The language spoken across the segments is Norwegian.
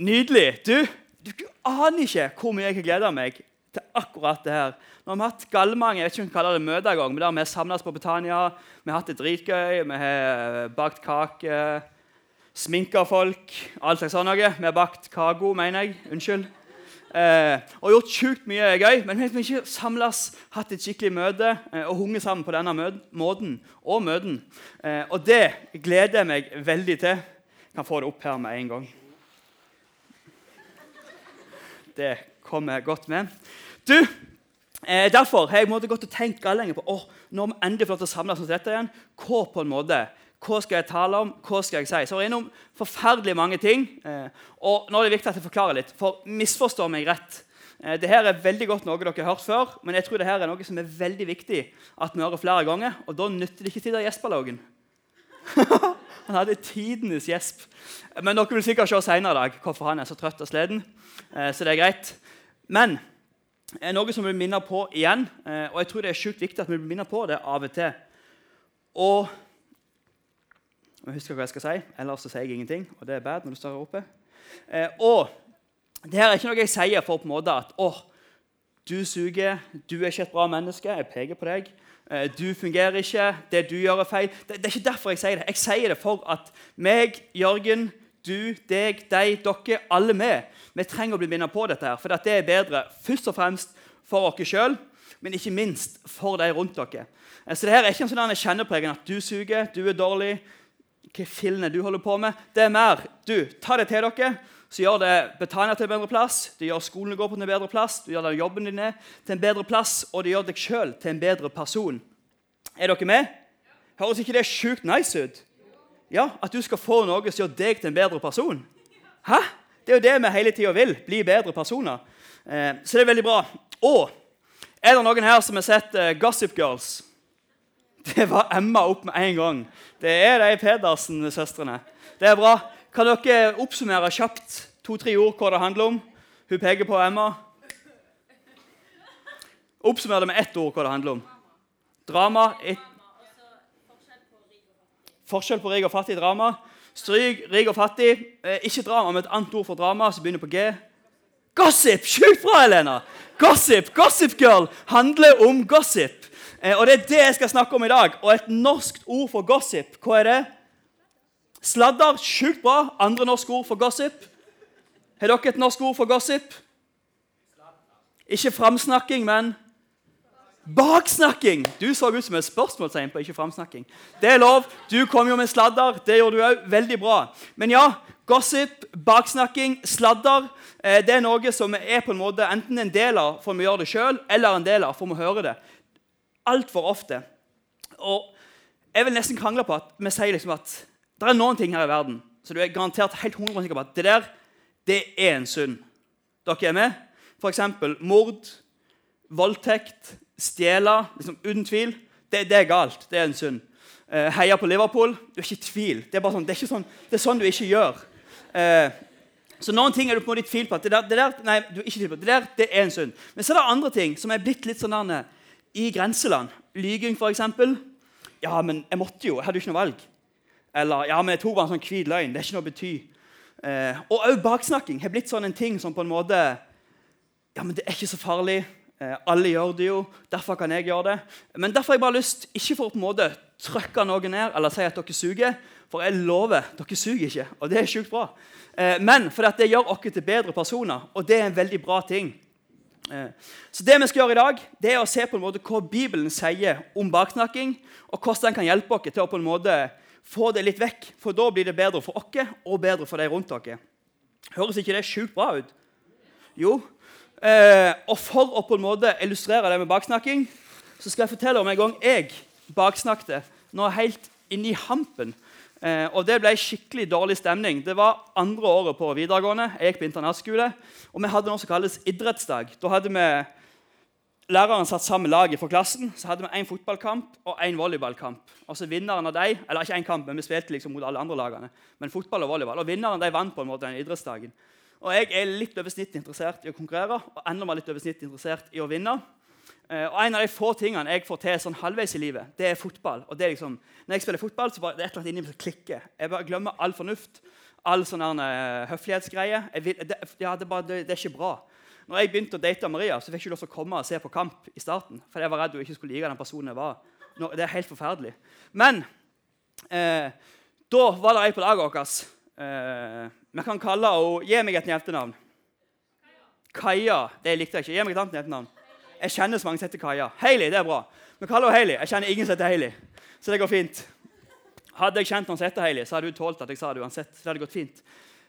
Nydelig. Du, du, aner ikke hvor mye jeg har gleda meg til akkurat det her. Nå har vi hatt gallmange, jeg vet ikke om vi kaller det møte engang, men der vi har samles på Britannia, Vi har hatt det dritgøy, vi har bakt kake, sminka folk, alt slags sånt noe. Vi har bakt kago, mener jeg. Unnskyld. Eh, og gjort sjukt mye gøy, men vi har ikke samles, hatt et skikkelig møte eh, og hunget sammen på denne måten og møten. Eh, og det gleder jeg meg veldig til. Jeg kan få det opp her med en gang. Det kommer godt med. Du, eh, Derfor har jeg måtte gått og tenkt lenge på oh, når vi endelig får lov til å samles som dette igjen, hva på en måte, hva skal jeg tale om, hva skal jeg si? Så jeg er innom forferdelig mange ting. Eh, og nå er det viktig at jeg forklarer litt, for misforstår meg rett. Eh, det her er veldig godt noe dere har hørt før, men jeg tror det her er noe som er veldig viktig at vi hører flere ganger. Og da nytter det ikke til å gjespe, Logan. han hadde tidenes gjesp. Men dere vil sikkert se senere i dag hvorfor han er så trøtt og sliten. Eh, så det er greit. Men er noe som vi blir minnet på igjen, eh, og jeg tror det er sjukt viktig at vi blir minnet på det av og til. Og jeg husker hva jeg skal si, ellers så sier jeg ingenting. Og det er bad når du står her oppe. Eh, og det her er ikke noe jeg sier for på en måte at å, du suger, du er ikke et bra menneske. Jeg peker på deg. Eh, du fungerer ikke, det du gjør, er feil. Det, det, er ikke derfor jeg sier det. Jeg sier det for at meg, Jørgen, du, deg, deg, dere, alle vi, vi trenger å bli minnet på dette. her, For det er bedre først og fremst for oss sjøl, men ikke minst for de rundt dere. Eh, så det her er ikke en sånn kjennepregen at du suger, du er dårlig. Hva fillen du holder på med? Det er mer du, ta det til dere så gjør det Betania til en bedre plass, det gjør skolen går på en bedre plass, det gjør den jobben din til en bedre plass, og det gjør deg sjøl til en bedre person. Er dere med? Høres ikke det sjukt nice ut? Ja, At du skal få noe som gjør deg til en bedre person? Hæ? Det er jo det vi hele tida vil. Bli bedre personer. Eh, så det er veldig bra. Og er det noen her som har sett uh, Gossip Girls? Det var Emma opp med en gang. Det er de Pedersen-søstrene. Det er bra. Kan dere oppsummere kjapt to-tre ord hva det handler om? Hun peker på Emma. Oppsummer det med ett ord hva det handler om. Drama. Et... Forskjell på rik og fattig drama. Stryk rik og fattig. Ikke drama, men et annet ord for drama som begynner på G. Gossip! Sjukt bra, Helena! Gossip, Gossip Girl handler om gossip. Eh, og Det er det jeg skal snakke om i dag. Og et norsk ord for gossip, hva er det? Sladder, sjukt bra. Andre norske ord for gossip? Har dere et norsk ord for gossip? Ikke framsnakking, men baksnakking. Du så ut som et spørsmålstegn på ikke framsnakking. Det er lov. Du kom jo med sladder. Det gjorde du òg. Veldig bra. Men ja, gossip, baksnakking, sladder eh, det er noe som er på en måte enten en del av for vi gjør det sjøl, eller en del av for vi hører det. Altfor ofte. Og jeg vil nesten krangle på at vi sier liksom at det er noen ting her i verden så du er garantert helt 100 sikker på at det der det er en synd. Dere er med? F.eks. mord, voldtekt, stjele. Liksom, uten tvil. Det, det, er galt. Det er en synd. Uh, heia på Liverpool. Du er ikke i tvil. Det er, sånn, det, er sånn, det er, sånn, du ikke gjør. Uh, så noen ting er du på en måte i tvil på. at det der, det der, nei, du er ikke tvil på. Det der det er en synd. Men så er det andre ting som er blitt litt sånn der, i grenseland. Lyging, f.eks. Ja, men jeg måtte jo. Jeg hadde jo ikke noe valg. Eller ja, men jeg tok bare en sånn hvit løgn. Det er ikke noe å bety. Eh, og òg baksnakking har blitt sånn en ting som på en måte Ja, men det er ikke så farlig. Eh, alle gjør det jo. Derfor kan jeg gjøre det. Men derfor har jeg bare lyst, ikke for å på en måte trykke noen ned eller si at dere suger, for jeg lover, dere suger ikke. Og det er sjukt bra. Eh, men fordi det gjør oss til bedre personer, og det er en veldig bra ting. Eh, så det vi skal gjøre i dag, det er å se på en måte hva Bibelen sier om baksnakking, og hvordan den kan hjelpe oss til å på en måte få det litt vekk, for da blir det bedre for oss og bedre for de rundt dere. Høres ikke det sjukt bra ut? Jo. Eh, og for å på en måte illustrere det med baksnakking, så skal jeg fortelle om en gang jeg baksnakte nå helt inni hampen. Eh, og Det ble skikkelig dårlig stemning. Det var andre året på videregående. Jeg gikk på internatskole, og vi hadde noe som kalles idrettsdag. Da hadde vi læreren satt sammen laget for klassen, så hadde vi én fotballkamp og én volleyballkamp. Og så vinneren av de, eller ikke en kamp, men Vi spilte liksom mot alle andre lagene. Men fotball og volleyball. Og vinneren de vant på en måte den idrettsdagen. Og Jeg er litt over snittet interessert i å konkurrere og enda mer litt over snittet interessert i å vinne. Eh, og En av de få tingene jeg får til sånn halvveis i livet, det er fotball. Og det er liksom, Når jeg spiller fotball, så bare, det er et eller annet inni meg som klikker. Jeg bare glemmer all fornuft. All sånn uh, høflighetsgreie. Det, ja, det, det, det, er ikke bra. Når jeg begynte å date Maria, så fikk jeg ikke lov til å komme og se på kamp i starten. For jeg var redd hun ikke skulle like den personen jeg var. Nå, det er helt forferdelig. Men eh, da var det ei på laget vårt. Eh, vi kan kalle henne Gi meg et jentenavn. Kaja. Det likte jeg ikke. Gi meg et annet jentenavn. Jeg kjenner så mange som heter Kaja. Hailey, det er bra. Vi kaller henne Hailey. Jeg kjenner ingen som heter Hailey. Så det går fint. Hadde jeg kjent noen som heter Hailey, så hadde hun tålt at jeg sa det uansett. så det hadde gått fint.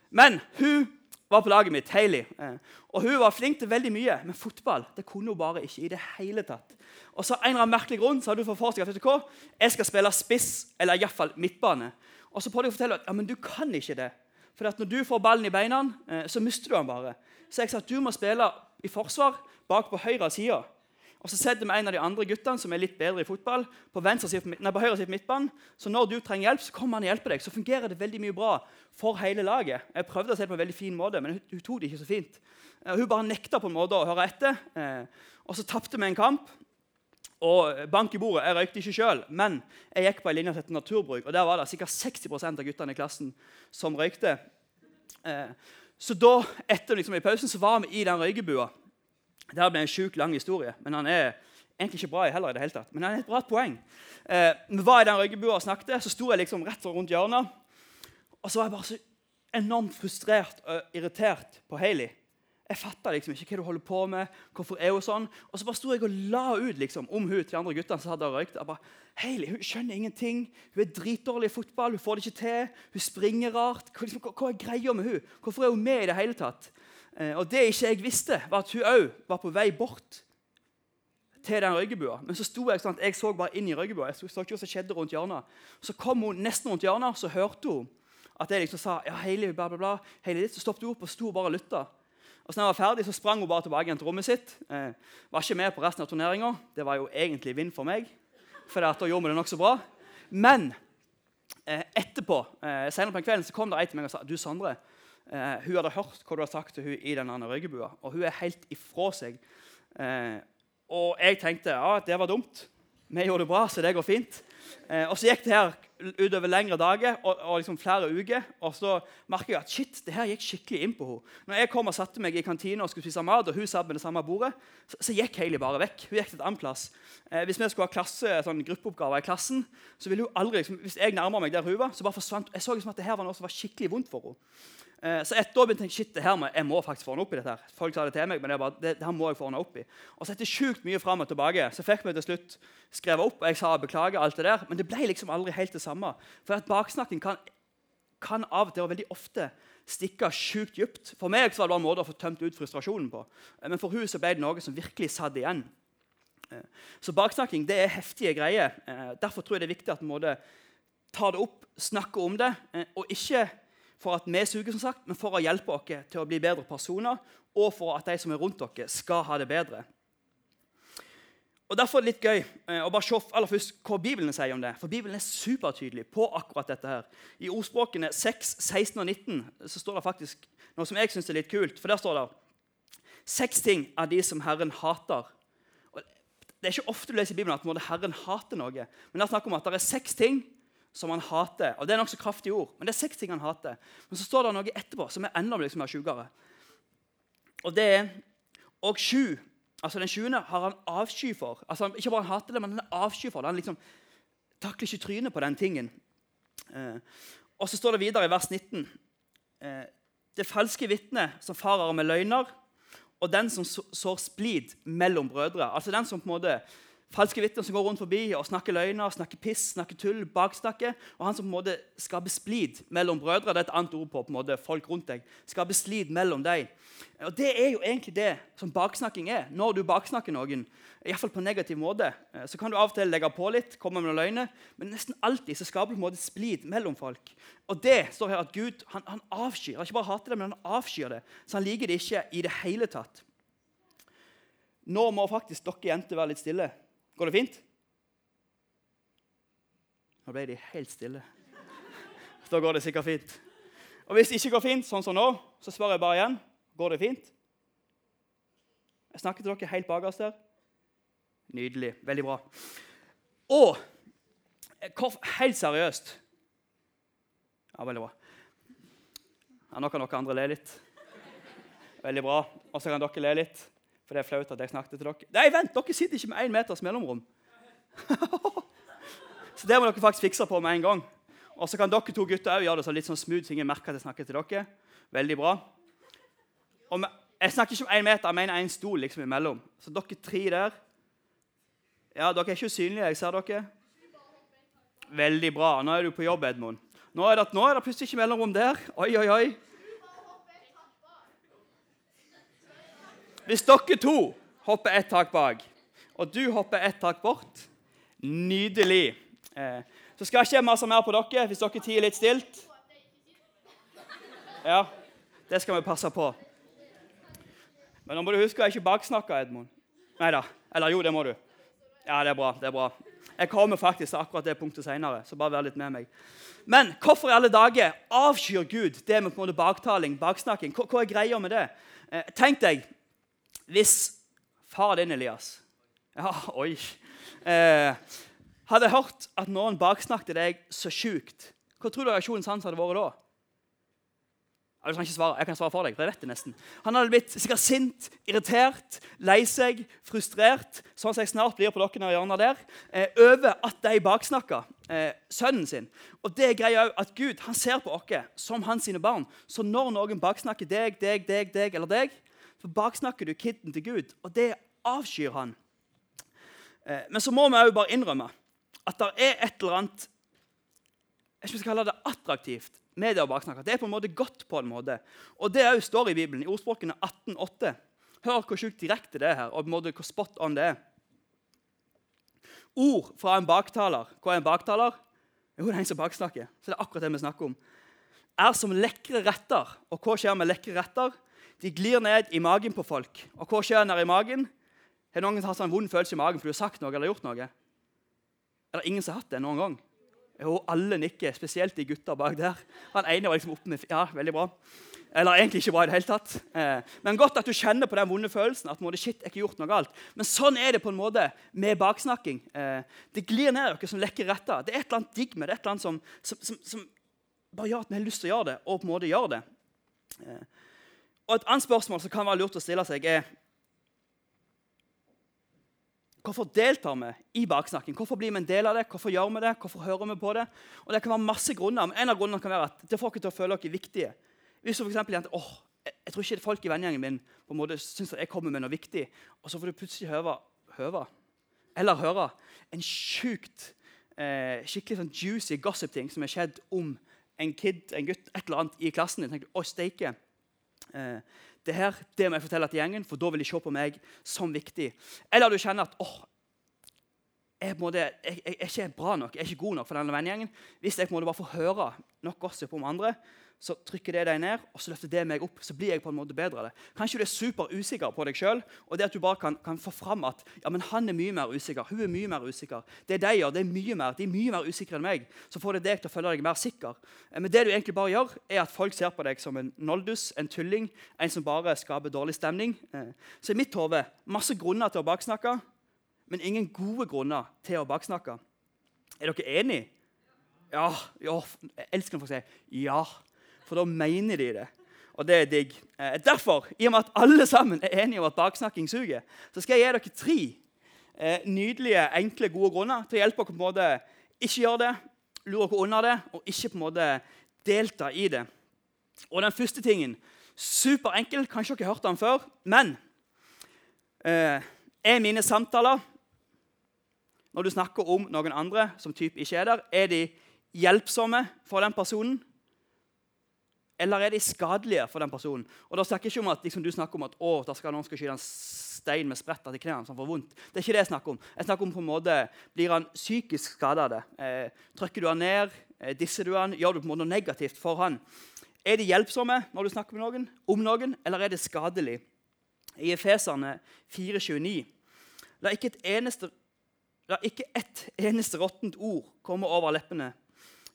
Men hun var på laget mitt, Hailey. Eh, og hun var flink til veldig mye, men fotball det kunne hun bare ikke. i det hele tatt. Og så en eller annen merkelig grunn så hadde hun fått for seg at hva, jeg skal spille spiss, eller iallfall midtbane. Og så prøvde jeg å fortelle at ja, men du kan ikke det. For når du får ballen i beina, eh, så mister du den bare. Så jeg sa at du må spille i forsvar bak på høyre side. Og Så setter vi en av de andre guttene som er litt bedre i fotball, på, side, nei, på høyre side på midtbanen. Så når du trenger hjelp, så kommer han og hjelper deg. Så fungerer det veldig mye bra for hele laget. Jeg prøvde å se det på en veldig fin måte, men hun, hun tok det ikke så fint. Uh, hun bare nekta på en måte å høre etter. Uh, og så tapte vi en kamp. Og bank i bordet, Jeg røykte ikke sjøl, men jeg gikk på en linje som heter naturbruk. og Der var det sikkert 60% av guttene i klassen som røykte. Uh, så da, etter liksom i pausen så var vi i den røykebua. Det ble en sjukt lang historie, men han er egentlig ikke bra heller. i det hele tatt. Men han er et bra poeng. Eh, vi var i den røykebua og snakket, så sto jeg liksom rett rundt hjørnet. Og så var jeg bare så enormt frustrert og irritert på Hailey. Jeg fatta liksom ikke hva du holder på med. hvorfor er hun sånn. Og så bare sto jeg og la ut liksom, om hun til de andre guttene som hadde røykt. Jeg bare, Hailey hun skjønner ingenting. Hun er dritdårlig i fotball. Hun får det ikke til. Hun springer rart. Hva, liksom, hva er greia med hun? Hvorfor er hun med i det hele tatt? Eh, og det ikke jeg visste, var at hun òg var på vei bort til den røykebua. Men så sto jeg sånn at jeg så bare inn i røykebua. Jeg så ikke hva som skjedde rundt hjørnet. Så kom hun nesten rundt hjørnet, så hørte hun at jeg liksom sa ja, Hailey, bla, bla, bla. Hailey, Så stoppet hun opp og sto og bare lytta. Og så når jeg var ferdig, så sprang hun bare tilbake igjen til rommet sitt. Eh, var ikke med på resten av turneringa. Det var jo egentlig vind for meg, for da gjorde vi det nokså bra. Men eh, etterpå, eh, senere på kvelden så kom det ei til meg og sa du Sondre, Eh, hun hadde hørt hva du hadde sagt til hun i denne røykebua, og hun er helt ifra seg. Eh, og jeg tenkte ja, det var dumt. Vi gjorde det bra, så det går fint. Eh, og så gikk det her utover lengre dager og, og liksom flere uker. Og så merker jeg at shit, det her gikk skikkelig inn på henne. Når jeg kom og satte meg i kantina og skulle spise mat, og hun satt med det samme bordet, så, så gikk Hailey bare vekk. Hun gikk til et annet plass. Eh, hvis vi skulle ha klasse, sånn gruppeoppgaver i klassen, så ville hun aldri, liksom, hvis jeg nærma meg der hun var, så bare forsvant Jeg så liksom at det her var noe som var skikkelig vondt for henne. Eh, så etter år begynte jeg shit, det her må, jeg må faktisk få ordne opp i dette. her. Folk sa det til meg, men det, bare, det, det her må jeg få ordne opp i. Og så etter sjukt mye fram og tilbake så fikk vi til slutt skrevet opp, og jeg sa beklager, alt det der, men det ble liksom aldri helt det samme. For at baksnakking kan, kan av og til og veldig ofte stikke sjukt dypt. For meg så var det bare en måte å få tømt ut frustrasjonen på. Eh, men for hun så ble det noe som virkelig satt igjen. Eh, så baksnakking det er heftige greier. Derfor tror jeg det er viktig at vi tar det opp, snakker om det, og ikke for at vi suger, som sagt, men for å hjelpe oss til å bli bedre personer, og for at de som er rundt dere, skal ha det bedre. Og Derfor er det litt gøy eh, å bare se aller først hva Bibelen sier om det. For Bibelen er supertydelig på akkurat dette. her. I ordspråkene 6, 16 og 19 så står det faktisk noe som jeg syns er litt kult. For der står det seks ting av de som Herren hater. Og det er ikke ofte du leser i Bibelen at Herren hater noe. Men det er snakk om at det er seks ting som han hater. Og Det er nokså kraftige ord, men det er seks ting han hater. Men så står det noe etterpå som er enda liksom sjukere. Og det er Og sju. Altså Den sjuende har han avsky for. Altså Ikke bare han hater det, men han er avsky for det. Han liksom takler ikke trynet på den tingen. Eh, og så står det videre i vers 19. Eh, det falske vitnet som farer med løgner, og den som sår splid mellom brødre. Altså den som på en måte Falske vitner som går rundt forbi og snakker løgner, snakker piss, snakker tull, baksnakker. Og han som på en måte skaper splid mellom brødre. Det er et annet ord på, på en måte, folk rundt deg. Skaper splid mellom deg. Og Det er jo egentlig det som baksnakking er. Når du baksnakker noen, i fall på en negativ måte, eh, så kan du av og til legge på litt, komme med noen løgner, men nesten alltid så skaper du på en måte splid mellom folk. Og det står her at Gud han, han avskyr. Han ikke bare hater det, men han avskyr det. Så han liker det ikke i det hele tatt. Nå må faktisk dere jenter være litt stille. Går det fint? Nå ble de helt stille. Da går det sikkert fint. Og Hvis det ikke går fint, sånn som nå, så spør jeg bare igjen. Går det fint? Jeg snakker til dere helt bakerst der. Nydelig. Veldig bra. Og helt seriøst Ja, veldig bra. Ja, nå kan dere andre le litt. Veldig bra. Og så kan dere le litt, for det er flaut at jeg snakket til dere. Nei, vent, dere sitter ikke med én meters mellomrom. så det må dere faktisk fikse på med en gang. Og så kan dere to gutter også gjøre det så litt sånn smooth, så ingen merker at jeg snakker til dere. Veldig bra. Og jeg snakker ikke om én meter, jeg mener én stol liksom imellom. Så dere tre der Ja, dere er ikke usynlige, jeg ser dere. Veldig bra. Nå er du på jobb, Edmund. Nå er det, nå er det plutselig ikke mellomrom der. Oi, oi, oi. Hvis dere to hopper ett tak bak, og du hopper ett tak bort Nydelig. Eh, så skal jeg ikke mase mer på dere hvis dere tier litt stilt. Ja, det skal vi passe på. Men nå må du huske å ikke baksnakke, Edmund. Nei da. Eller jo, det må du. Ja, det er bra. det er bra. Jeg kommer faktisk til akkurat det punktet senere, så bare vær litt med meg. Men hvorfor i alle dager avskyr Gud det med på en måte baktaling, baksnakking? Hva, hva er greia med det? Eh, tenk deg hvis far din, Elias Ja, oi. Eh, hadde hørt at noen baksnakket deg så sjukt, hva tror du reaksjonen hans hadde vært da? Jeg, kan ikke svare. Jeg kan svare for deg. for jeg vet det nesten. Han hadde blitt sikkert sint, irritert, lei seg, frustrert, sånn som jeg snart blir på dere hjørnet der, eh, over at de baksnakka eh, sønnen sin. Og det er greia at Gud han ser på oss som hans sine barn. Så når noen baksnakker deg, deg, deg, deg eller deg, så baksnakker du kiden til Gud. Og det avskyr han. Eh, men så må vi òg bare innrømme at det er et eller annet jeg skal kalle det attraktivt med det å baksnakke. Det er på en måte godt på en måte. Og det òg står i Bibelen, i ordspråkene 18,8. Hør hvor sjukt direkte det er her, og på en måte hvor spot on det er. Ord fra en baktaler. Hva er en baktaler? Jo, det er en som baksnakker. Så det er akkurat det vi snakker om. Er som lekre retter. Og hva skjer med lekre retter? De glir ned i magen på folk. Og hva skjer når i magen? Har noen hatt en sånn vond følelse i magen fordi du har sagt noe eller gjort noe? Er det ingen som har hatt det noen gang? Jo, alle nikker, spesielt de gutta bak der. Han ene var liksom oppe med Ja, veldig bra. Eller egentlig ikke bra i det hele tatt. Eh, men godt at du kjenner på den vonde følelsen. at måte, shit, jeg ikke gjort noe galt. Men sånn er det på en måte med baksnakking. Eh, det glir ned dere som lekker retter. Det er et eller annet digg med det. et eller annet som, som, som, som bare gjør at vi har lyst til å gjøre det, og på en måte gjør det. Eh, og Et annet spørsmål som kan være lurt å stille seg, er Hvorfor deltar vi i baksnakking? Hvorfor blir vi en del av det? Hvorfor gjør vi det? Hvorfor hører vi på det? Og Det kan være masse grunner, men en av grunnene kan være at det får dere til å føle dere viktige. Hvis du for eksempel, åh, jeg tror ikke folk i vennegjengen min på en måte syns jeg kommer med noe viktig, og så får du plutselig høre, høre eller høre en sjukt eh, skikkelig sånn juicy gossip-ting som er skjedd om en kid, en gutt, et eller annet i klassen din. tenker du, å. Eh, det her det må jeg fortelle til gjengen, for da vil de se på meg som viktig. Eller du kjenner at åh, jeg, måte, jeg, jeg, jeg, er ikke bra nok, jeg er ikke god nok for denne vennegjengen. Hvis jeg på en måte bare får høre nok gossip om andre, så trykker det deg ned, og så løfter det meg opp. Så blir jeg på en måte bedre av det. Kanskje du er super usikker på deg sjøl, og det at du bare kan, kan, få fram at ja, men han er mye mer usikker, hun er mye mer usikker. Det de gjør, det er mye mer, de er mye mer usikre enn meg. Så får det deg til å føle deg mer sikker. Eh, men det du egentlig bare gjør, er at folk ser på deg som en noldus, en tulling, en som bare skaper dårlig stemning. Eh, så i mitt hode masse grunner til å baksnakke, men ingen gode grunner til å baksnakke. Er dere enige? Ja, ja, jeg elsker når folk sier ja for da mener de det. Og det er digg. Eh, derfor, i og med at alle sammen er enige om at baksnakking suger, så skal jeg gi dere tre eh, nydelige, enkle, gode grunner til å hjelpe dere på en måte ikke gjøre det, lure dere unna det, og ikke på en måte delta i det. Og den første tingen Superenkel. Kanskje dere har hørt den før. Men eh, er mine samtaler når du snakker om noen andre som typ ikke er der, er de hjelpsomme for den personen? Eller er de skadelige for den personen? Og da snakker jeg ikke om at liksom, du snakker om at å, da skal noen skal skyte en stein med spretter til knærne som får vondt. Det er ikke det jeg snakker om. Jeg snakker om på en måte, Blir han psykisk skada av det? Eh, trykker du han ned? Eh, disser du han? Gjør du på en måte noe negativt for han? Er de hjelpsomme når du snakker med noen, om noen, eller er det skadelig? I Efeserne 4,29 La ikke et eneste La ikke ett eneste råttent ord komme over leppene.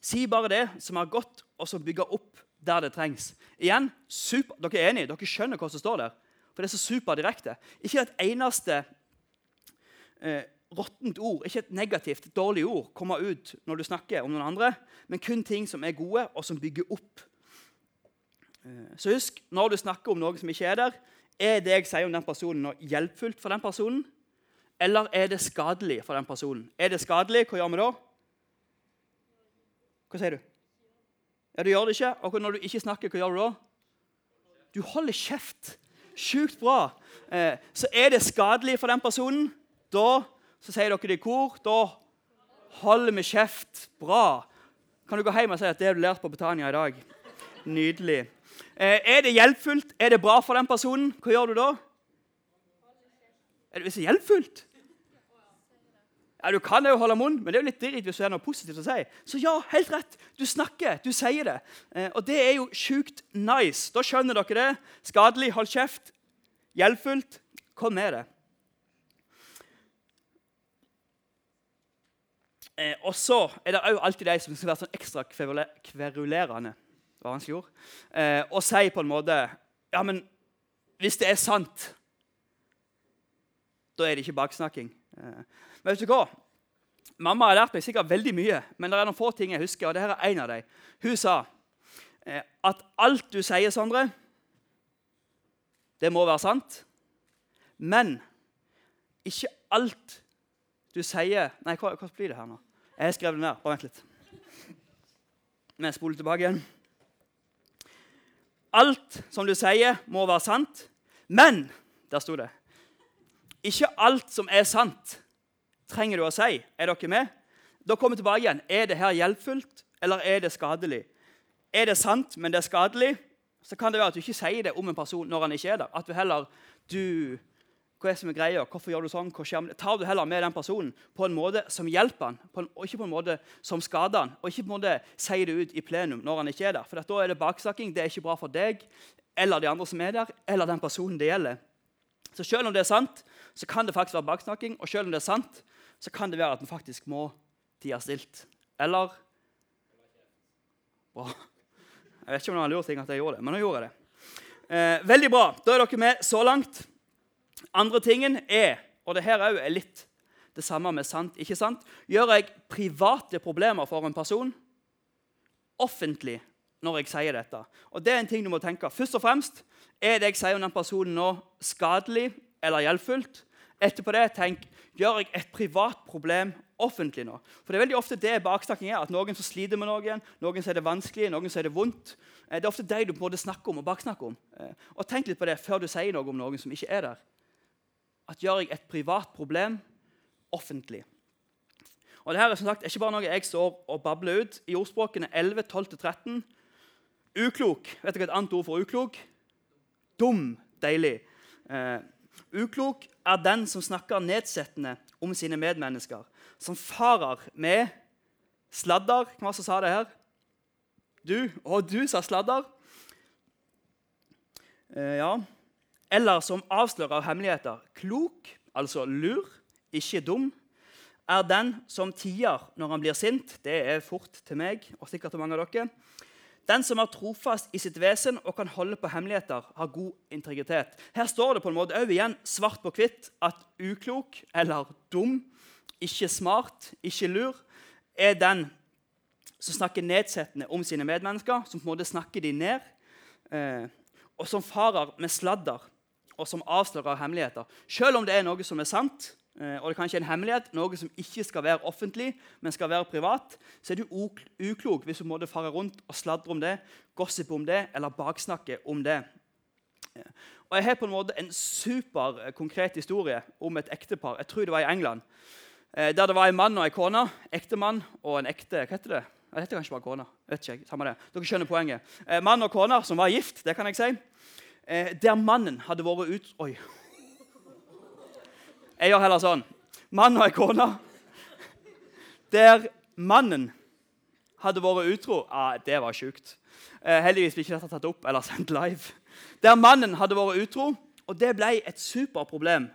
Si bare det som er godt, og som bygger opp der det trengs. Igjen, super, Dere er enige? Dere skjønner hva som står der? For det er så superdirekte. Ikke et eneste eh, råttent ord, ikke et negativt, dårlig ord, kommer ut når du snakker om noen andre, men kun ting som er gode, og som bygger opp. Eh, så husk, når du snakker om noe som ikke er der, er det jeg sier om den personen, noe hjelpfullt for den personen? Eller er det skadelig for den personen? Er det skadelig, hva gjør vi da? Hva sier du? Ja, Du gjør det ikke. Og når du ikke snakker, hva gjør du da? Du holder kjeft. Sjukt bra. Eh, så er det skadelig for den personen. Da så sier dere det i kor. Da holder vi kjeft. Bra. Kan du gå hjem og si at det har du lært på Betania i dag? Nydelig. Eh, er det hjelpfullt? Er det bra for den personen? Hva gjør du da? Er det hvis det er hjelpfullt? Ja, Du kan jo holde munn, men det er jo litt dritt hvis du har noe positivt å si. Så ja, helt rett. Du snakker, du sier det. Eh, og det er jo sjukt nice. Da skjønner dere det. Skadelig, hold kjeft. Hjelpfullt, kom med det. Eh, og så er det òg alltid de som skal være sånn ekstra kverulerende var vanskelig ord, eh, og si på en måte Ja, men hvis det er sant, da er det ikke baksnakking. Eh, men vet du hva? Mamma har lært meg sikkert veldig mye, men det er noen få ting jeg husker. og det her er en av dem. Hun sa eh, at alt du sier, Sondre, det må være sant. Men ikke alt du sier Nei, hva, hva blir det her nå? Jeg har skrevet det ned. Bare vent litt. Vi spoler tilbake igjen. Alt som du sier, må være sant. Men der sto det ikke alt som er sant, trenger du å si. Er dere med? Da kommer vi tilbake igjen. Er det her hjelpfullt, eller er det skadelig? Er det sant, men det er skadelig, så kan det være at du ikke sier det om en person når han ikke er der. At du heller du, Hva er det som er greia? Hvorfor gjør du sånn? Tar du heller med den personen på en måte som hjelper han, en, og ikke på en måte som skader han, og ikke på en måte sier det ut i plenum når han ikke er der. For da er det baksnakking. Det er ikke bra for deg eller de andre som er der, eller den personen det gjelder. Så selv om det er sant, så kan det faktisk være baksnakking. Og selv om det er sant, så kan det være at vi faktisk må tie stilt. Eller Bra. Jeg vet ikke om det var en lur ting at jeg gjorde det, men nå gjorde jeg det. Eh, veldig bra. Da er dere med så langt. Andre tingen er, og det her er litt det samme med sant, ikke sant, gjør jeg private problemer for en person offentlig når jeg sier dette. Og det er en ting du må tenke. Først og fremst er det jeg sier om den personen nå, skadelig eller hjelpfullt? Etterpå det, tenk gjør jeg et privat problem offentlig nå. For det er veldig ofte det baksnakking er. at Noen som sliter med noen, noen som er det vanskelig, noen som er det vondt. Eh, det er ofte de du på snakker om og baksnakker om. Eh, og Tenk litt på det før du sier noe om noen som ikke er der. At gjør jeg et privat problem offentlig? Og det her er som sagt ikke bare noe jeg står og babler ut. I ordspråkene 11, 12-13 Uklok. Vet dere et annet ord for uklok? Dum. Deilig. Eh, uklok er den som snakker nedsettende om sine medmennesker. Som farer med sladder. Hvem var det som sa det her? Du. Og du sa sladder. Eh, ja. Eller som avslører hemmeligheter. Klok, altså lur, ikke dum, er den som tier når han blir sint. Det er fort til meg og sikkert til mange av dere. Den som er trofast i sitt vesen og kan holde på hemmeligheter, har god integritet. Her står det på en måte også igjen svart på hvitt at uklok eller dum, ikke smart, ikke lur, er den som snakker nedsettende om sine medmennesker, som på en måte snakker de ned, eh, og som farer med sladder, og som avslører hemmeligheter. Selv om det er noe som er sant, og det er kanskje en hemmelighet, noe som ikke skal være offentlig, men skal være privat, så er du uklok hvis du måtte fare rundt og sladre om det, gossip om det eller baksnakke om det. Eh, og Jeg har på en måte en super eh, historie om et ektepar. Jeg tror det var i England. Der det var en mann og en kone. Ektemann og en ekte Hva heter det? Det heter kanskje bare kone. Vet ikke, samme det. Dere skjønner poenget. Mann og kone som var gift, det kan jeg si. Der mannen hadde vært ut... Oi. Jeg gjør heller sånn. Mann og ei kone. Der mannen hadde vært utro ah, Det var sjukt. Eh, heldigvis ble ikke dette tatt opp eller sendt live. Der mannen hadde vært utro, og det ble et superproblem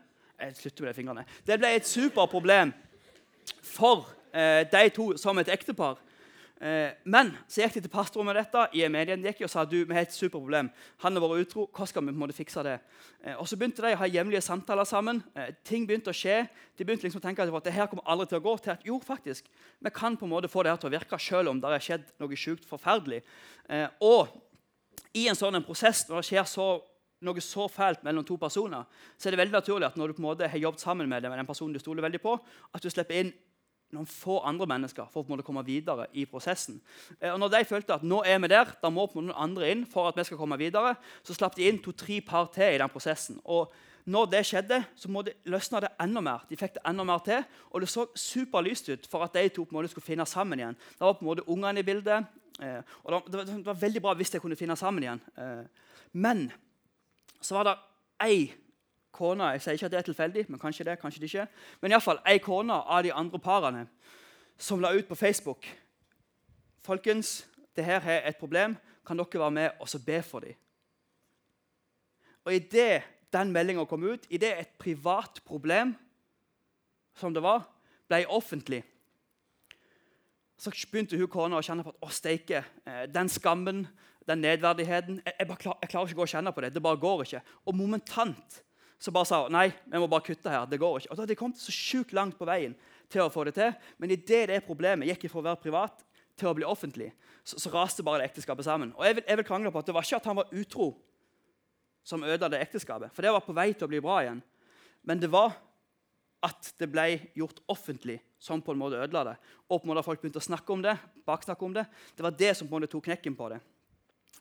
Jeg slutter med de fingrene. Det ble et superproblem for eh, de to som et ektepar. Eh, men så gikk de til pastoren med dette i medien gikk og sa du, vi har et superproblem. Han har vært utro. Hva skal vi på en måte fikse det? Eh, og Så begynte de å ha hjemlige samtaler sammen. Eh, ting begynte å skje. De begynte liksom å tenke at det her kommer aldri til å gå. til at jo, faktisk, Vi kan på en måte få det her til å virke selv om det har skjedd noe sjukt forferdelig. Og i en sånn en prosess, når det skjer så, noe så fælt mellom to personer, så er det veldig naturlig at når du på en måte har jobbet sammen med, det, med den personen du stoler veldig på, at du slipper inn noen få andre mennesker for å komme videre i prosessen. Eh, og når de følte at nå er vi der, da må på en måte noen andre inn for at vi skal komme videre, så slapp de inn to-tre par til i den prosessen. Og når det skjedde, så må det løsna det enda mer. De fikk det enda mer til, og det så superlyst ut for at de to på en måte skulle finne sammen igjen. Da var på en måte ungene i bildet, eh, og det var, veldig bra hvis de kunne finne sammen igjen. Eh, men så var det ei kone Jeg sier ikke at det er tilfeldig, men kanskje det, kanskje det ikke. Men iallfall ei kone av de andre parene som la ut på Facebook Folkens, det her er et problem. Kan dere være med og be for dem? Og Idet den meldinga kom ut, idet et privat problem som det var, ble offentlig, så begynte hun kona å kjenne på at å steike, eh, den skammen, den nedverdigheten jeg, jeg, klar, jeg, klarer ikke å gå og kjenne på det. Det bare går ikke. Og momentant så bare sa hun nei, vi må bare kutte her. det går ikke. Og da hadde De kommet så sjukt langt på veien til å få det til. Men idet det problemet gikk fra å være privat til å bli offentlig, så, så raste bare det ekteskapet sammen. Og jeg vil, jeg vil, krangle på at Det var ikke at han var utro som ødela det ekteskapet, for det var på vei til å bli bra igjen. Men det var at det ble gjort offentlig som på en måte ødela det. Og på en måte folk begynte å snakke om det, baksnakke om det. Det var det som på en måte tok knekken på det.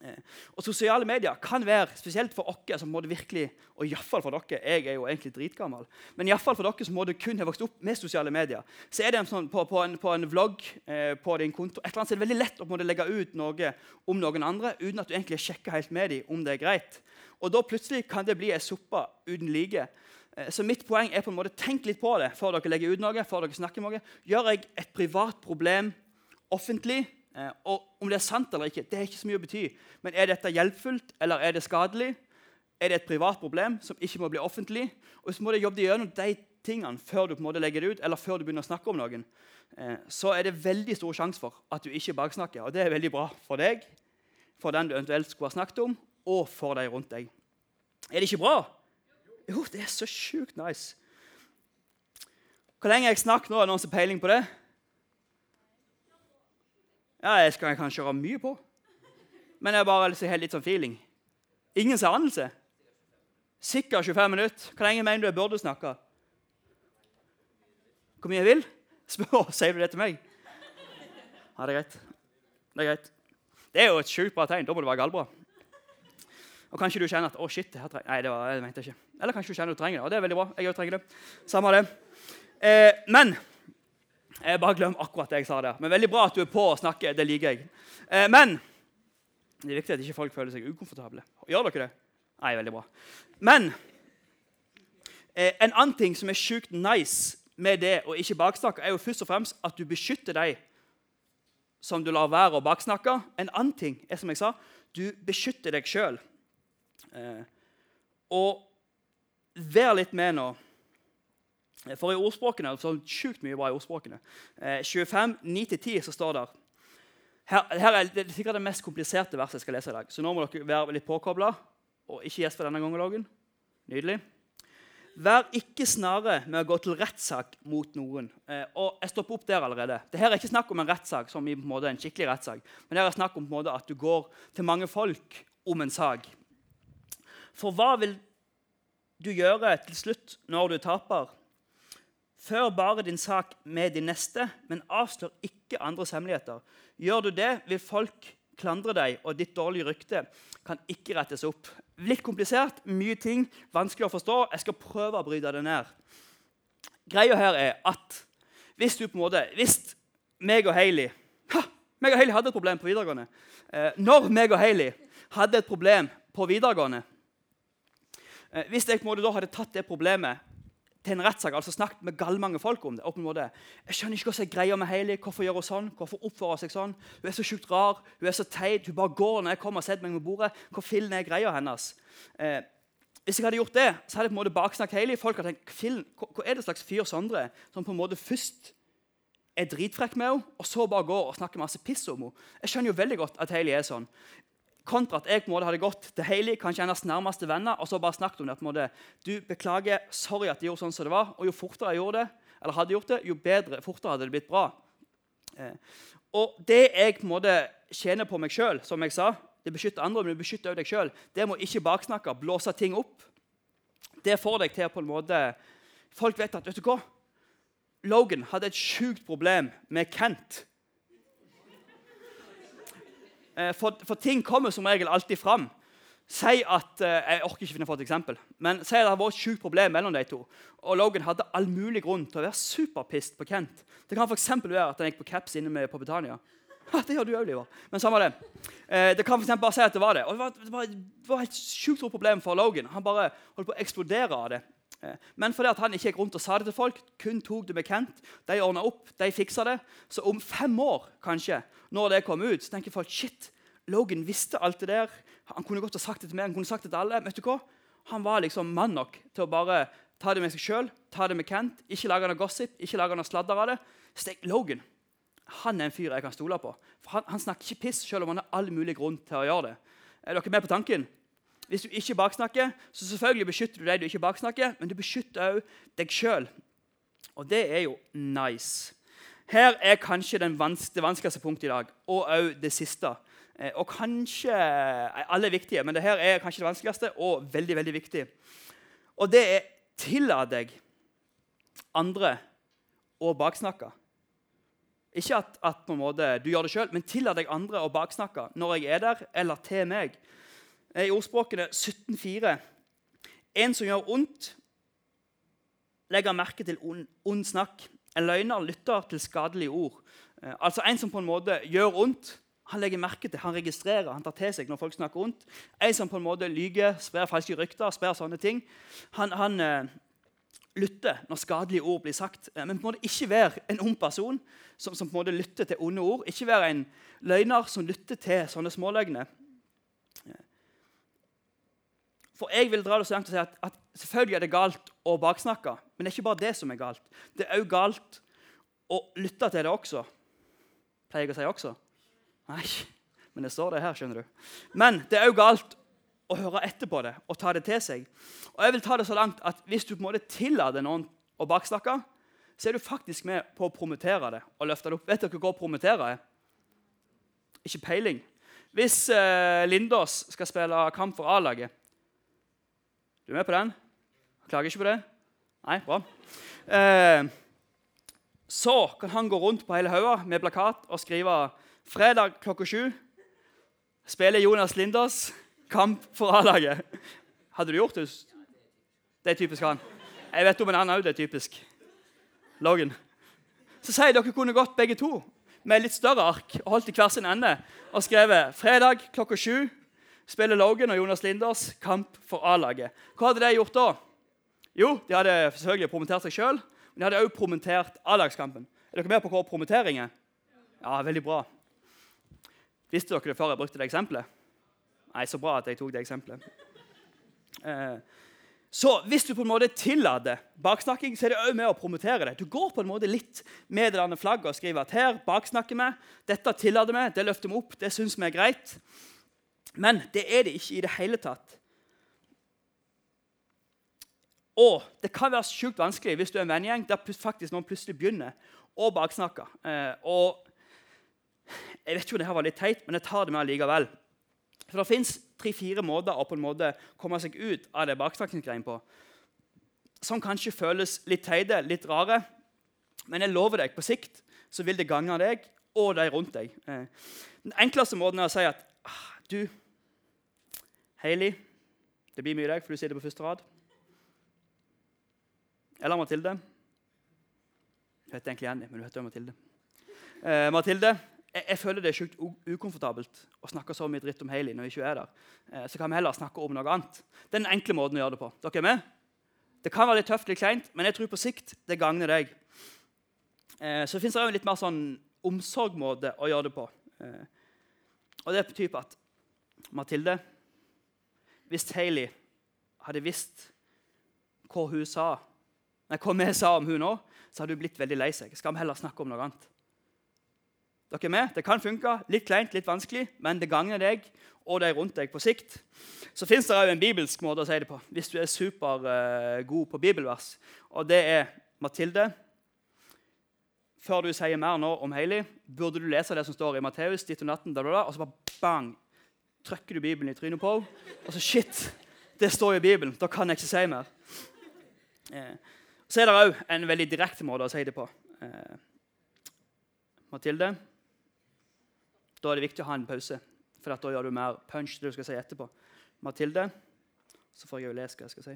Eh, og Sosiale medier kan være, spesielt for oss som må det virkelig, og i for dere, jeg er jo egentlig dritgammel, men i for dere som må det kun ha vokst opp med sosiale medier, så er det sånn, på, på, en, på en vlogg eh, på din konto et eller annet, så er det veldig lett å legge ut noe om noen andre uten at du egentlig har sjekka helt med dem om det er greit. Og da plutselig kan det bli ei suppe uten like. Eh, så mitt poeng er på en måte tenk litt på det før dere legger ut noe. før dere snakker noe. Gjør jeg et privat problem offentlig? Eh, og Om det er sant eller ikke, det er ikke så mye å bety. Men er dette hjelpfullt, eller er det skadelig? Er det et privat problem som ikke må bli offentlig? Og så må du jobbe gjennom de tingene før du på en måte legger det ut, eller før du begynner å snakke om noen. Eh, så er det veldig stor sjanse for at du ikke baksnakker. Og det er veldig bra for deg, for den du eventuelt skulle ha snakket om, og for de rundt deg. Er det ikke bra? Jo, det er så sjukt nice. Hvor lenge jeg snakker nå? Er det noen som har peiling på det? Ja, jeg skal kanskje kjøre mye på. Men jeg bare har litt sånn feeling. Ingen ser anelse. Sikkert 25 minutter. Hvor lenge mener du jeg burde snakke? Hvor mye jeg vil? Spør, Sier du det til meg? Ja, det er greit. Det er greit. Det er jo et sjukt bra tegn. Da må det være gallbra. Og kanskje du kjenner at å shit, det her trenger Nei, det var, jeg mente ikke. Eller kanskje du kjenner at du trenger det. Og det er veldig bra. Jeg trenger det. Samme det. Eh, men jeg bare glem akkurat det jeg sa der. Men veldig bra at du er på å snakke. Det liker jeg. Eh, men det er viktig at ikke folk føler seg ukomfortable. Gjør dere det? Nei, veldig bra. Men eh, en annen ting som er sjukt nice med det å ikke baksnakke, er jo først og fremst at du beskytter deg som du lar være å baksnakke. En annen ting er som jeg sa, du beskytter deg sjøl. Eh, og vær litt med nå. For i ordspråkene, så sjukt mye bra i ordspråkene, eh, 25, 9-10, så står det her, her, er det sikkert det mest kompliserte verset jeg skal lese i dag. Så nå må dere være litt påkobla. Og ikke gjespe denne gangen, Nydelig. Vær ikke snare med å gå til rettssak mot noen. Eh, og Jeg stopper opp der allerede. Dette er ikke snakk om en rettssak som i en, måte, en skikkelig rettssak. Men det er snakk om måte, at du går til mange folk om en sak. For hva vil du gjøre til slutt når du taper? Før bare din sak med din neste, men avslør ikke andres hemmeligheter. Gjør du det, vil folk klandre deg, og ditt dårlige rykte kan ikke rettes opp. Litt komplisert, mye ting, vanskelig å forstå. Jeg skal prøve å bryte det ned. Greia her er at hvis du på en måte, hvis meg og Hailey ha, meg og Hailey hadde et problem på videregående. Eh, når meg og Hailey hadde et problem på videregående eh, Hvis jeg på en måte da hadde tatt det problemet til en rettssak, altså snakket med gallmange folk om det. på en. Jeg skjønner ikke hva som er greia med Hailey. Hvorfor gjør hun sånn? Hvorfor oppfører hun seg sånn? Hun er så sjukt rar. Hun er så teit. Hun bare går når jeg kommer og setter meg med bordet. Hvor fillen er greia hennes? Eh, hvis jeg hadde gjort det, så hadde jeg på en måte baksnakket Hailey. Folk hadde tenkt hva, hva er det slags fyr Sondre som på en måte først er dritfrekk med henne, og så bare går og snakker masse piss om henne? Jeg skjønner jo veldig godt at Hailey er sånn. Kontra at jeg på en måte hadde gått til Hailey, kanskje hennes nærmeste venner, og så bare snakket om det. på en måte, du, beklager, sorry at jeg gjorde sånn som det var. Og jo fortere jeg gjorde det, eller hadde gjort det, jo bedre, fortere hadde det blitt bra. Eh, og det jeg på en måte tjener på meg sjøl, som jeg sa, det beskytter andre, men det beskytter også deg sjøl. Det må ikke baksnakke, blåse ting opp. Det får deg til på en måte Folk vet at vet du hva? Logan hadde et sjukt problem med Kent. Eh, for, for, ting kommer som regel alltid fram. Si at, eh, Jeg orker ikke finne for et eksempel, men si at det har vært et sjukt problem mellom de to. Og Logan hadde all mulig grunn til å være superpissed på Kent. Det kan f.eks. være at han gikk på caps inne med på Britannia. Det gjør du òg, Liver. Men samme det. Eh, det kan for bare si at det var det. Og det var, det var, det var et sjukt stort problem for Logan. Han bare holdt på å eksplodere av det. Eh, men fordi han ikke gikk rundt og sa det til folk, kun tok det med Kent, de ordna opp, de fiksa det. Så om fem år, kanskje, når det kom ut, så tenker folk shit, Logan visste alt det der. Han kunne godt ha sagt det til meg, han kunne sagt det til alle. vet du hva? Han var liksom mann nok til å bare ta det med seg sjøl, ta det med Kent, ikke lage noe gossip, ikke lage noe sladder av det. Stek Logan han er en fyr jeg kan stole på. For han, han snakker ikke piss selv om han har all mulig grunn til å gjøre det. Er dere med på tanken? Hvis du ikke baksnakker, så selvfølgelig beskytter du deg du ikke baksnakker, men du beskytter òg deg sjøl. Og det er jo nice. Her er kanskje vans det vanskeligste punktet i dag, og òg det siste. Eh, og kanskje Alle er viktige, men det her er kanskje det vanskeligste og veldig veldig viktig. Og det er tillat deg andre å baksnakke. Ikke at, at måte, du gjør det sjøl, men tillat deg andre å baksnakke når jeg er der, eller til meg i ordspråkene 17,4. En som gjør ondt, legger merke til ond, ond snakk. En løgner lytter til skadelige ord. Eh, altså En som på en måte gjør ondt, han legger merke til, han registrerer, han tar til seg når folk snakker ondt. En som på en måte lyger, sprer falske rykter, sprer sånne ting. Han, han eh, lytter når skadelige ord blir sagt. Eh, men på en måte ikke være en ond person som, som, på en måte lytter til onde ord. Ikke være en løgner som lytter til sånne småløgner. For jeg vil dra det så langt og si at, at, selvfølgelig er det galt å baksnakke. Men det er ikke bare det som er galt. Det er òg galt å lytte til det også. Pleier jeg å si også? Nei, men det står det her. skjønner du. Men det er òg galt å høre etter på det og ta det til seg. Og jeg vil ta det så langt at Hvis du på en måte tillater noen å baksnakke, så er du faktisk med på å promotere det og løfte det opp. Vet dere hva å promotere er? Ikke peiling. Hvis eh, Lindås skal spille kamp for A-laget du er med på den? Klager ikke på det? Nei, bra. Eh, så kan han gå rundt på hele haugen med plakat og skrive 'Fredag klokka sju spiller Jonas Linders kamp for A-laget'. Hadde du gjort det? Det er typisk han. Jeg vet om en annen òg det er typisk. Logan. Så sier dere kunne gått begge to med litt større ark og holdt i hver sin ende og skrevet 'Fredag klokka sju spiller Logan og Jonas Linders kamp for A-laget. Hva hadde de gjort da? Jo, De hadde selvfølgelig promotert seg sjøl, men de hadde også promotert A-lagskampen. Er dere med på hva promotering er? Ja, veldig bra. Visste dere det før jeg brukte det eksempelet? Nei, Så bra at jeg tok det eksempelet. Eh, så hvis du på en måte tillater baksnakking, så er det også med å promotere det. Du går på en måte litt med det flagget og skriver at her baksnakker vi, dette tillater vi, det løfter vi opp, det syns vi er greit. Men det er det ikke i det hele tatt. Og det kan være sjukt vanskelig hvis du er en vennegjeng der faktisk noen plutselig begynner å baksnakke. Eh, og jeg vet ikke om det her var litt teit, men jeg tar det med allikevel. For det fins tre-fire måter å på en måte komme seg ut av det baksnakkingsgreiene på. Som kanskje føles litt teite, litt rare. Men jeg lover deg, på sikt så vil det gagne deg og de rundt deg. Eh, den enkleste måten er å si at ah, du Hailey, det blir mye deg, for du sitter på første rad. Eller Mathilde. Hun heter egentlig Jenny, men du heter jo Mathilde. Eh, Mathilde, jeg, jeg, føler det er sjukt ukomfortabelt å snakke så mye dritt om Hailey når vi ikke er der. Eh, så kan vi heller snakke om noe annet. Det er den enkle måten å gjøre det på. Dere er med? Det kan være litt tøft, litt kleint, men jeg tror på sikt det gagner deg. Eh, så det òg litt mer sånn omsorgsmåte å gjøre det på. Eh, og det betyr at Mathilde hvis Hailey hadde visst hva hun sa, nei, hva vi sa om hun nå, så hadde hun blitt veldig lei seg. Skal vi heller snakke om noe annet? Dere er med? Det kan funke. Litt kleint, litt vanskelig, men det gagner deg og de rundt deg på sikt. Så fins det òg en bibelsk måte å si det på hvis du er supergod uh, på bibelvers. Og det er Mathilde. Før du sier mer nå om Hailey, burde du lese det som står i Matteus 19, og så bare bang! Trykker du Bibelen i trynet på henne. Og så shit, det står i Bibelen. Da kan jeg ikke si mer. Eh, så er det òg en veldig direkte måte å si det på. Eh, Mathilde, da er det viktig å ha en pause. For da gjør du mer punch det du skal si etterpå. Mathilde, så får jeg jo lese hva jeg skal si.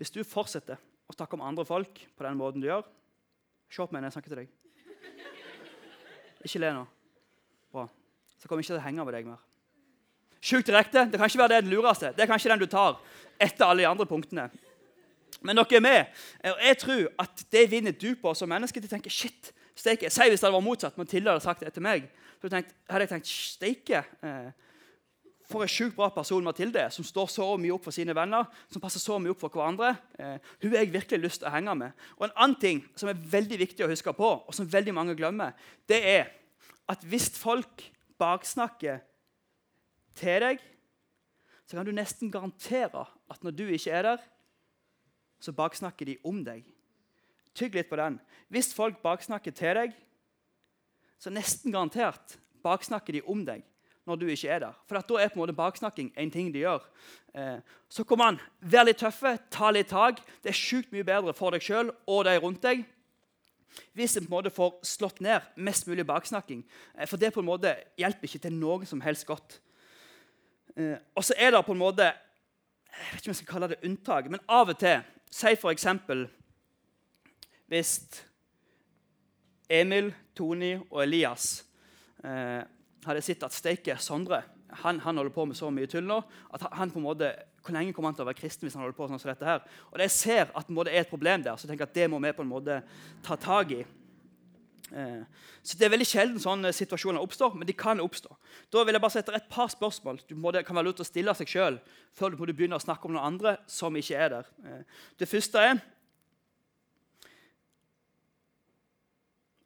Hvis du fortsetter å snakke om andre folk på den måten du gjør Se på meg når jeg snakker til deg. Ikke le nå. Bra. Så kommer jeg ikke til å henge med deg mer. Sjukt direkte. Det kan ikke være det den lureste. Det er kanskje den du tar etter alle de andre punktene. Men dere er med. Og jeg tror at det vinner du på som menneske. til å tenke, shit, steike. Si hvis det var motsatt. Mathilde hadde sagt det etter meg. Så hadde jeg tenkt steike. Eh, for en sjukt bra person Mathilde som står så mye opp for sine venner. som passer så mye opp for hverandre. Eh, hun har jeg virkelig lyst til å henge med. Og En annen ting som er veldig viktig å huske på, og som veldig mange glemmer, det er at hvis folk baksnakker til deg, så kan du nesten garantere at når du ikke er der, så baksnakker de om deg. Tygg litt på den. Hvis folk baksnakker til deg, så nesten garantert baksnakker de om deg når du ikke er der. For da er på en måte baksnakking en ting de gjør. Eh, så kom an, vær litt tøffe, ta litt tak. Det er sjukt mye bedre for deg sjøl og de rundt deg hvis en på en måte får slått ned mest mulig baksnakking. Eh, for det på en måte hjelper ikke til noe som helst godt. Eh, og så er det på en måte jeg vet ikke om jeg skal kalle det unntak, men av og til Si f.eks. hvis Emil, Tony og Elias eh, hadde sett at steike Sondre han, han, holder på med så mye tull nå at han på en måte, Hvor lenge kommer han til å være kristen hvis han holder på sånn som dette her? Og Jeg ser at det er et problem der, så jeg tenker at det må vi på en måte ta tak i. Eh, så Det er veldig sjelden sånne situasjoner oppstår, men de kan oppstå. Da vil jeg bare sette et par spørsmål du må, kan være lurt å stille seg sjøl før du begynner å snakke om noen andre som ikke er der. Eh, det første er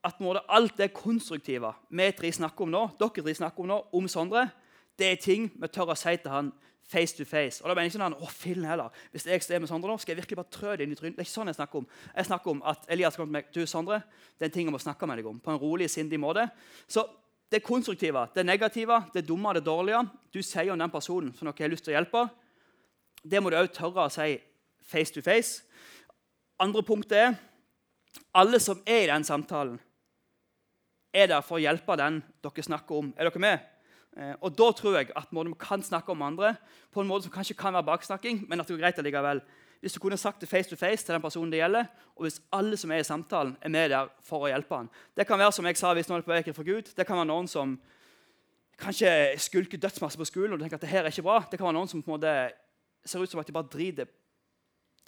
at måte, alt det konstruktive vi tre snakker om nå, dere tre snakker om nå, om Sondre, det er ting vi tør å si til han face to face. Og da mener jeg ikke sånn, å, fillen heller. Hvis jeg står med Sondre nå, skal jeg virkelig bare trø det inn i trynet. Det er ikke sånn jeg snakker om. Jeg snakker om at Elias kommer til meg, du Sondre, det er en ting jeg må snakke med deg om. På en rolig, sindig måte. Så det konstruktive, det negative, det dumme det dårlige du sier om den personen som dere har lyst til å hjelpe, det må du òg tørre å si face to face. Andre punktet er alle som er i den samtalen, er der for å hjelpe den dere snakker om. Er dere med? Eh, og Da tror jeg at vi kan snakke om andre på en måte som kanskje kan være baksnakking, men at det går greit allikevel. Hvis du kunne sagt det face to face til den personen det gjelder, og hvis alle som er i samtalen, er med der for å hjelpe han. Det kan være som jeg sa, hvis noen er på vei fra Gud, det kan være noen som kanskje skulker dødsmasse på skolen og tenker at det her er ikke bra. Det kan være noen som på en måte ser ut som at de bare driter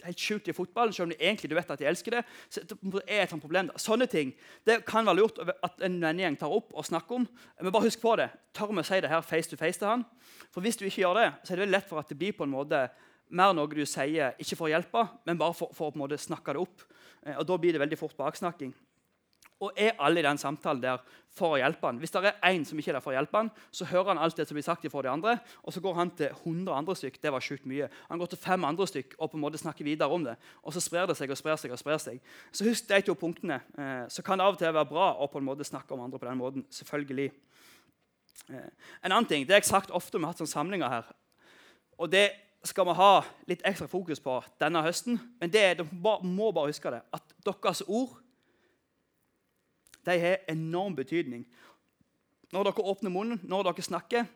helt sjukt i fotballen, selv om de egentlig du vet at de elsker det. så er et problem. Sånne ting det kan være lurt at en vennegjeng tar opp og snakker om. Men bare husk på det. Tør vi å si det her face to face til han? For Hvis du ikke gjør det, så er det veldig lett for at det blir på en måte mer noe du sier ikke for å hjelpe, men bare for, for å på en måte snakke det opp. Eh, og Da blir det veldig fort baksnakking. Og er alle i den samtalen der for å hjelpe han? Hvis det er én som ikke er der for å hjelpe han, så hører han alt det som blir sagt fra de andre, og så går han til 100 andre stykk. Det var sjukt mye. Han går til fem andre stykk og på en måte snakker videre om det. Og så sprer det seg og sprer seg. og sprer seg. Så husk de to punktene. Eh, så kan det av og til være bra å på en måte snakke om andre på den måten. selvfølgelig. Eh, en annen ting, Det har jeg sagt ofte vi har hatt sånne samlinger her. og det skal vi ha litt ekstra fokus på denne høsten. Men det, dere må bare huske det, at deres ord de har enorm betydning. Når dere åpner munnen, når dere snakker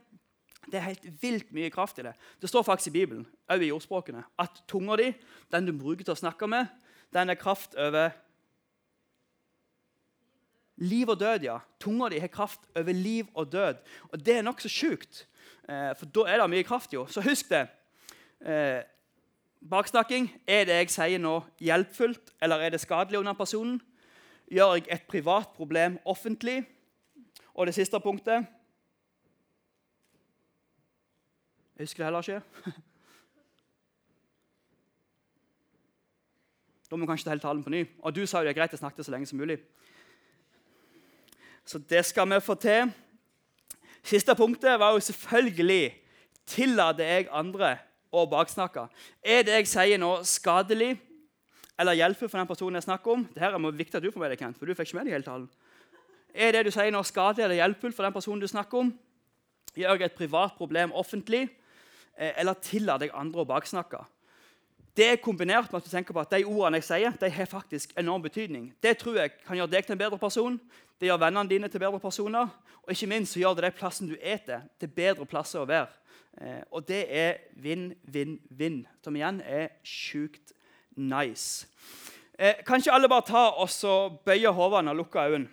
Det er helt vilt mye kraft i det. Det står faktisk i Bibelen, også i ordspråkene, at tunga di, den du bruker til å snakke med, den er kraft over Liv og død, ja. Tunga di har kraft over liv og død. Og det er nokså sjukt, eh, for da er det mye kraft, jo. Så husk det. Eh, baksnakking. Er det jeg sier nå, hjelpfullt, eller er det skadelig under personen? Gjør jeg et privat problem offentlig? Og det siste punktet Jeg husker det heller ikke. Da må vi kanskje ta hele talen på ny. Og du sa jo det er greit å snakke så lenge som mulig. Så det skal vi få til. Siste punktet var jo selvfølgelig tillater jeg andre å baksnakke. Er det jeg sier nå, skadelig? Eller hjelpe for den personen jeg snakker om. Dette er viktig at du får med deg, Kent, for du fikk ikke med deg hele talen. Er det du sier nå skadelig eller hjelpefullt for den personen du snakker om? Gjør jeg et privat problem offentlig, eh, eller tillater jeg andre å baksnakke? Det er kombinert med at du tenker på at de ordene jeg sier, de har faktisk enorm betydning. Det tror jeg kan gjøre deg til en bedre person, det gjør vennene dine til bedre personer, og ikke minst så gjør det de plassen du eter, til bedre plasser å være. Eh, og det er vinn, vinn, vinn, som igjen er sjukt nice. Eh, kan ikke alle bare ta og bøye hodene og lukke øynene?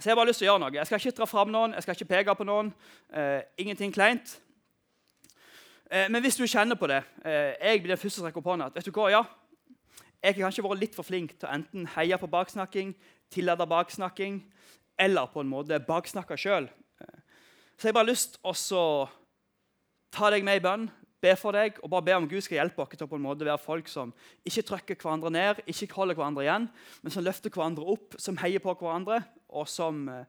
Så jeg har bare lyst til å gjøre noe. Jeg skal ikke dra fram noen, jeg skal ikke peke på noen. Eh, ingenting kleint. Eh, men hvis du kjenner på det eh, Jeg blir den første som rekker opp hånda. vet du hva, ja, Jeg har kanskje vært litt for flink til å enten heie på baksnakking, tillate baksnakking eller på en måte baksnakke sjøl. Eh, så jeg har bare lyst til å ta deg med i bønn, be for deg og bare be om Gud skal hjelpe oss til å på en måte være folk som ikke trykker hverandre ned, ikke holder hverandre igjen, men som løfter hverandre opp, som heier på hverandre, og som eh,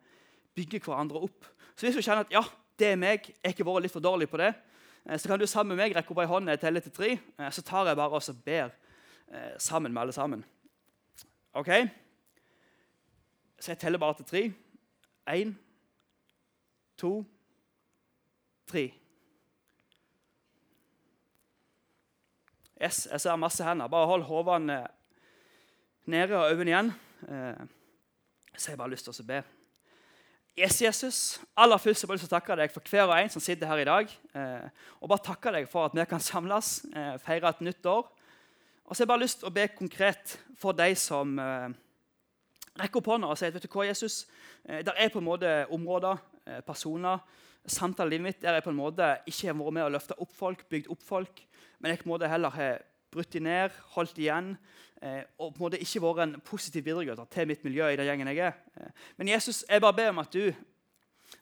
bygger hverandre opp. Så hvis du kjenner at ja, det er meg, jeg har vært litt for dårlig på det, Eh, så kan du sammen med meg rekke opp ei hånd jeg teller til tre. Eh, så tar jeg bare og ber sammen med alle sammen. OK? Så jeg teller bare til tre. Én, to, tre. Yes, jeg ser masse hender. Bare hold hodene nede og øynene igjen. Så jeg bare lyst til å be. Yes, Jesus, aller først jeg lyst til å takke deg for hver og en som sitter her i dag. Eh, og bare takke deg for at vi kan samles, eh, feire et nytt år. Og så har jeg bare lyst til å be konkret for de som eh, rekker opp hånda og sier vet du hva, Jesus, eh, der er på en måte områder, eh, personer, samtaler i livet mitt der jeg på en måte ikke har vært med å løfte opp folk, bygd opp folk, men jeg på en måte heller har brutt de ned, holdt igjen eh, og på en måte ikke vært en positiv bidragsyter til mitt miljø. i den gjengen jeg er. Eh, men Jesus, jeg bare ber om at du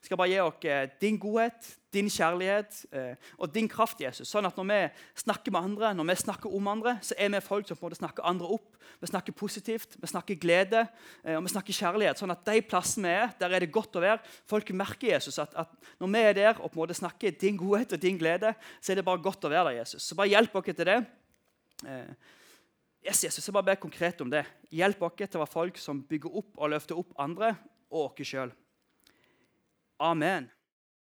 skal bare gi oss eh, din godhet, din kjærlighet eh, og din kraft, Jesus. Sånn at når vi snakker med andre, når vi snakker om andre, så er vi folk som på en måte snakker andre opp. Vi snakker positivt, vi snakker glede eh, og vi snakker kjærlighet. Sånn at de plassene vi er, der er det godt å være. Folk merker Jesus at, at når vi er der og på en måte snakker din godhet og din glede, så er det bare godt å være der, Jesus. Så bare hjelp oss til det. Eh, yes, Jesus, jeg bare ber konkret om det. Hjelp oss til å være folk som bygger opp og løfter opp andre og oss sjøl. Amen.